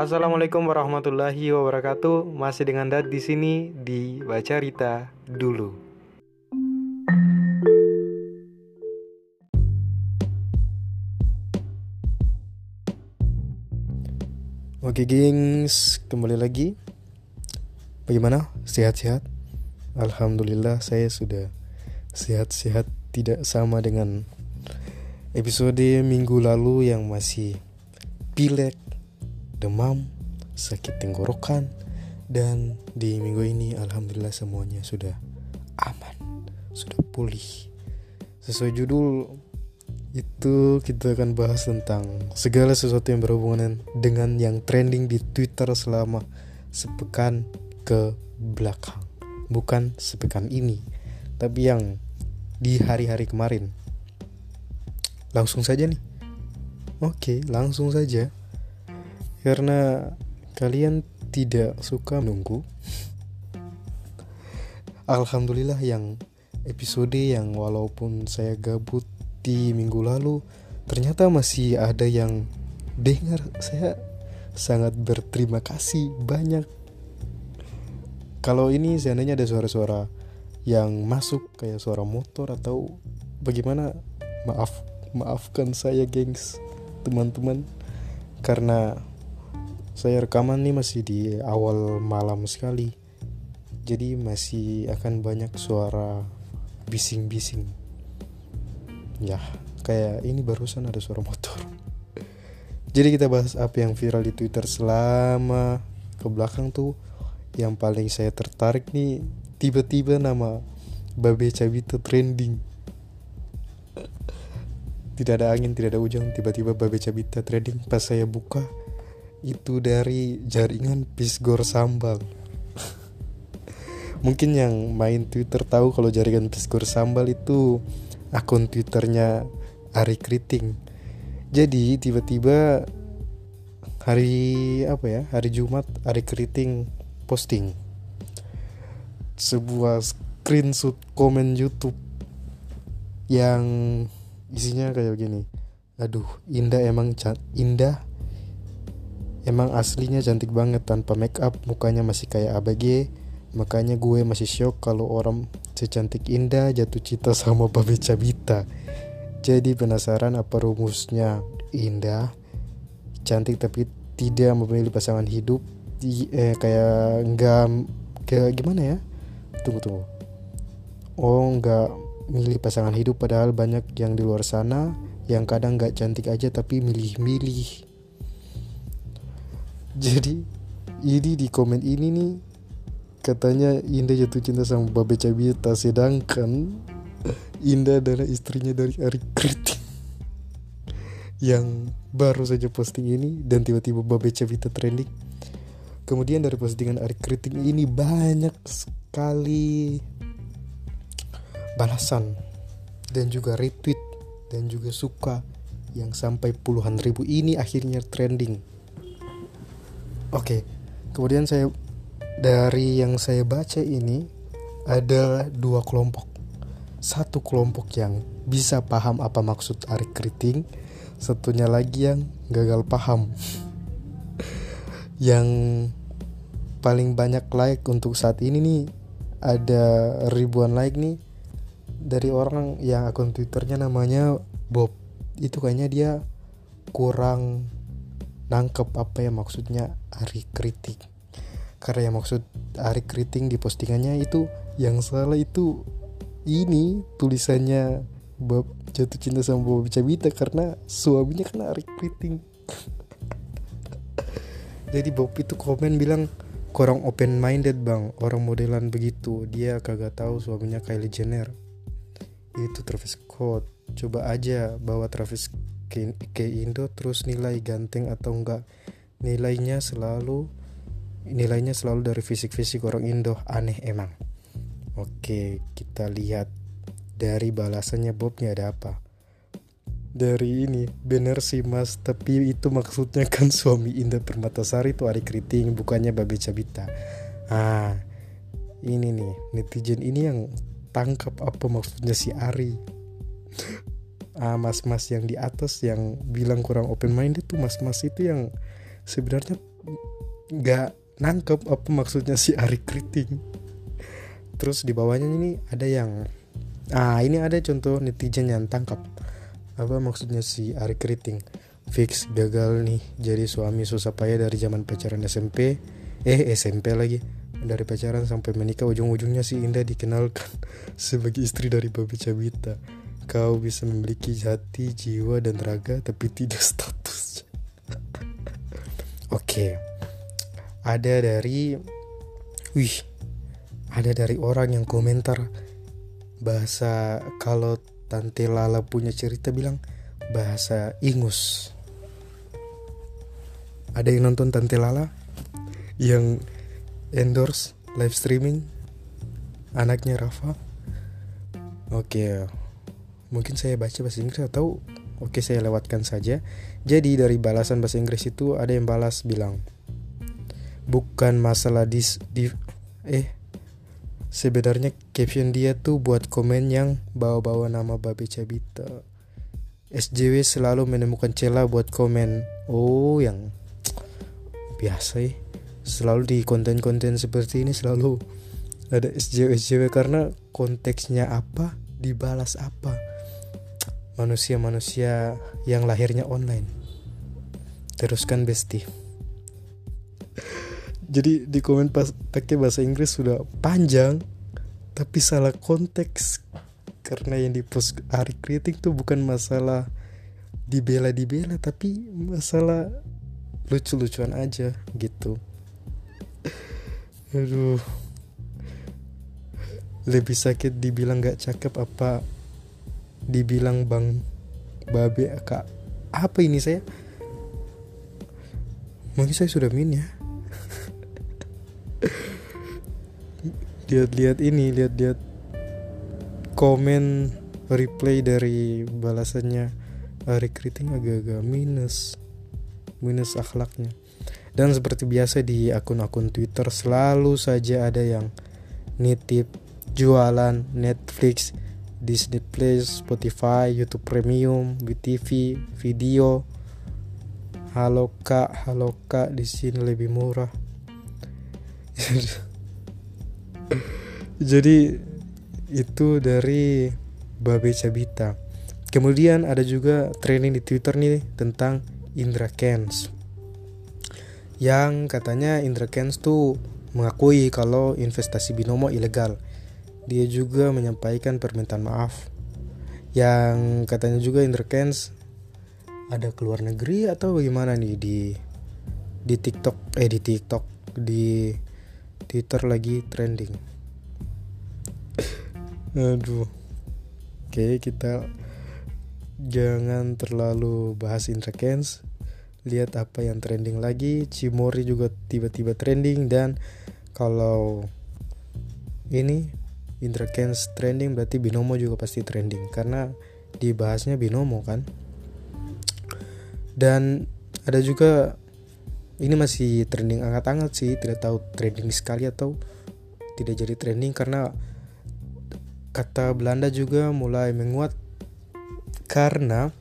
Assalamualaikum warahmatullahi wabarakatuh. Masih dengan Dad di sini di Baca Rita dulu. Oke, gengs, kembali lagi. Bagaimana? Sehat-sehat? Alhamdulillah saya sudah sehat-sehat tidak sama dengan episode minggu lalu yang masih pilek, demam, sakit tenggorokan dan di minggu ini alhamdulillah semuanya sudah aman, sudah pulih. Sesuai judul itu kita akan bahas tentang segala sesuatu yang berhubungan dengan yang trending di Twitter selama sepekan ke belakang. Bukan sepekan ini, tapi yang di hari-hari kemarin. Langsung saja nih. Oke, langsung saja. Karena kalian tidak suka menunggu. Alhamdulillah yang episode yang walaupun saya gabut di minggu lalu ternyata masih ada yang dengar saya sangat berterima kasih banyak kalau ini seandainya ada suara-suara yang masuk kayak suara motor atau bagaimana maaf maafkan saya gengs teman-teman karena saya rekaman nih masih di awal malam sekali. Jadi masih akan banyak suara bising-bising. Ya kayak ini barusan ada suara motor. Jadi kita bahas apa yang viral di twitter selama ke belakang tuh. Yang paling saya tertarik nih tiba-tiba nama Babe Cabita trending. Tidak ada angin tidak ada hujan tiba-tiba Babe Cabita trending. Pas saya buka itu dari jaringan Pisgor Sambal. Mungkin yang main Twitter tahu kalau jaringan Pisgor Sambal itu akun Twitternya Ari Kriting jadi tiba-tiba hari apa ya hari Jumat Ari Kriting posting sebuah screenshot komen YouTube yang isinya kayak gini. Aduh indah emang indah emang aslinya cantik banget tanpa make up mukanya masih kayak ABG makanya gue masih shock kalau orang secantik indah jatuh cinta sama Babe Cabita. Jadi penasaran apa rumusnya indah? Cantik tapi tidak memilih pasangan hidup. Di, eh, kayak enggak kayak gimana ya? Tunggu tunggu. Oh enggak milih pasangan hidup padahal banyak yang di luar sana yang kadang nggak cantik aja tapi milih-milih jadi ini di komen ini nih katanya Indah jatuh cinta sama Babe Cabita sedangkan Indah adalah istrinya dari Ari Kriting yang baru saja posting ini dan tiba-tiba Babe Cabita trending kemudian dari postingan Ari Kriting ini banyak sekali balasan dan juga retweet dan juga suka yang sampai puluhan ribu ini akhirnya trending. Oke, kemudian saya dari yang saya baca ini ada dua kelompok. Satu kelompok yang bisa paham apa maksud Ari Kriting, satunya lagi yang gagal paham. yang paling banyak like untuk saat ini nih ada ribuan like nih dari orang yang akun twitternya namanya Bob itu kayaknya dia kurang nangkep apa ya maksudnya Ari Kritik. Karena yang maksud Ari Kriting di postingannya itu yang salah itu ini tulisannya Bob jatuh cinta sama Bob Cabita karena suaminya kan Ari Kriting jadi Bob itu komen bilang kurang open minded bang. Orang modelan begitu. Dia kagak tahu suaminya Kylie Jenner. Itu Travis Scott. Coba aja bawa Travis ke, ke Indo terus nilai ganteng atau enggak nilainya selalu nilainya selalu dari fisik-fisik orang Indo aneh emang. Oke kita lihat dari balasannya Bobnya ada apa? Dari ini bener sih mas tapi itu maksudnya kan suami Indah Permatasari itu Ari Kriting bukannya Babe Cabita. Ah ini nih netizen ini yang tangkap apa maksudnya si Ari? Ah mas-mas yang di atas yang bilang kurang open minded tuh mas-mas itu yang sebenarnya nggak nangkep apa maksudnya si Ari Kriting terus di bawahnya ini ada yang ah ini ada contoh netizen yang tangkap apa maksudnya si Ari Kriting fix gagal nih jadi suami susah payah dari zaman pacaran SMP eh SMP lagi. Dari pacaran sampai menikah ujung-ujungnya si Indah dikenalkan sebagai istri dari Babi Cabita kau bisa memiliki hati jiwa dan raga tapi tidak status oke. Ada dari wih ada dari orang yang komentar bahasa kalau Tante Lala punya cerita bilang bahasa Ingus ada yang nonton Tante Lala? Yang endorse live streaming? Anaknya Rafa? Oke. Mungkin saya baca bahasa Inggris atau oke saya lewatkan saja. Jadi dari balasan bahasa Inggris itu ada yang balas bilang bukan masalah dis di eh sebenarnya caption dia tuh buat komen yang bawa-bawa nama Babe Cabita SJW selalu menemukan celah buat komen. Oh yang biasa ya. Selalu di konten-konten seperti ini selalu ada SJW SJW karena konteksnya apa dibalas apa manusia-manusia yang lahirnya online. Teruskan besti. Jadi di komen pas pakai bahasa Inggris sudah panjang tapi salah konteks. Karena yang di post Ari Kritik tuh bukan masalah dibela-dibela tapi masalah lucu-lucuan aja gitu. Aduh. Lebih sakit dibilang gak cakep apa dibilang bang babe kak apa ini saya? Mungkin saya sudah min ya. Lihat-lihat ini lihat-lihat komen replay dari balasannya Ari Kriting agak-agak minus minus akhlaknya. Dan seperti biasa di akun-akun Twitter selalu saja ada yang nitip jualan Netflix, Disney Plus, Spotify, YouTube Premium, BTV, video. Halo kak, halo kak, di sini lebih murah. Jadi itu dari Babe Cabita. Kemudian ada juga training di Twitter nih tentang Indra Kens yang katanya Indra Kens tuh mengakui kalau investasi binomo ilegal. Dia juga menyampaikan permintaan maaf. Yang katanya juga Indra Kens ada keluar negeri atau bagaimana nih di di TikTok eh di TikTok di Twitter lagi trending. Aduh. Oke, kita jangan terlalu bahas Indra Kens lihat apa yang trending lagi Cimori juga tiba-tiba trending dan kalau ini Indra Kens trending berarti Binomo juga pasti trending karena dibahasnya Binomo kan dan ada juga ini masih trending angkat-angkat sih tidak tahu trending sekali atau tidak jadi trending karena kata Belanda juga mulai menguat karena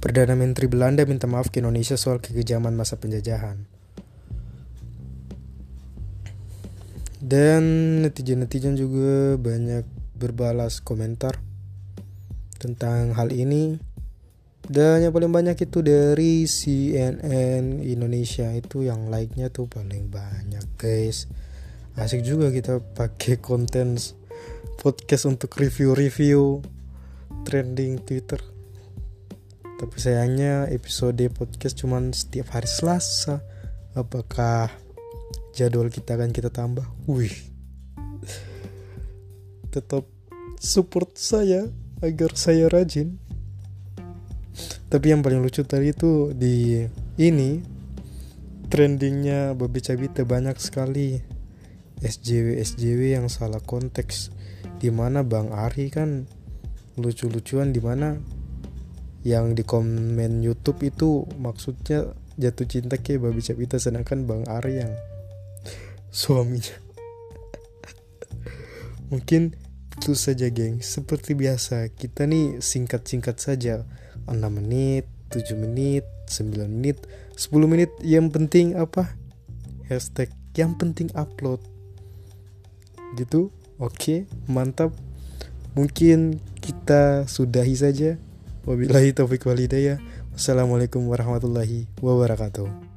Perdana Menteri Belanda minta maaf ke Indonesia soal kekejaman masa penjajahan. Dan netizen-netizen juga banyak berbalas komentar tentang hal ini. Dan yang paling banyak itu dari CNN Indonesia itu yang like-nya tuh paling banyak guys. Asik juga kita pakai konten podcast untuk review-review trending Twitter tapi sayangnya episode podcast cuman setiap hari Selasa apakah jadwal kita akan kita tambah. Wih. Tetap support saya agar saya rajin. Tapi yang paling lucu tadi itu di ini trendingnya babi cabita banyak sekali. SJW SJW yang salah konteks. Di mana Bang Ari kan lucu-lucuan di mana yang di komen YouTube itu maksudnya jatuh cinta ke babi Capita sedangkan Bang Ari yang suaminya. Mungkin itu saja geng. Seperti biasa kita nih singkat-singkat saja. 6 menit 7 menit 9 menit 10 menit. Yang penting apa? Hashtag yang penting upload. Gitu? Oke mantap. Mungkin kita sudahi saja. Wabillahi taufiq walhidayah wassalamualaikum warahmatullahi wabarakatuh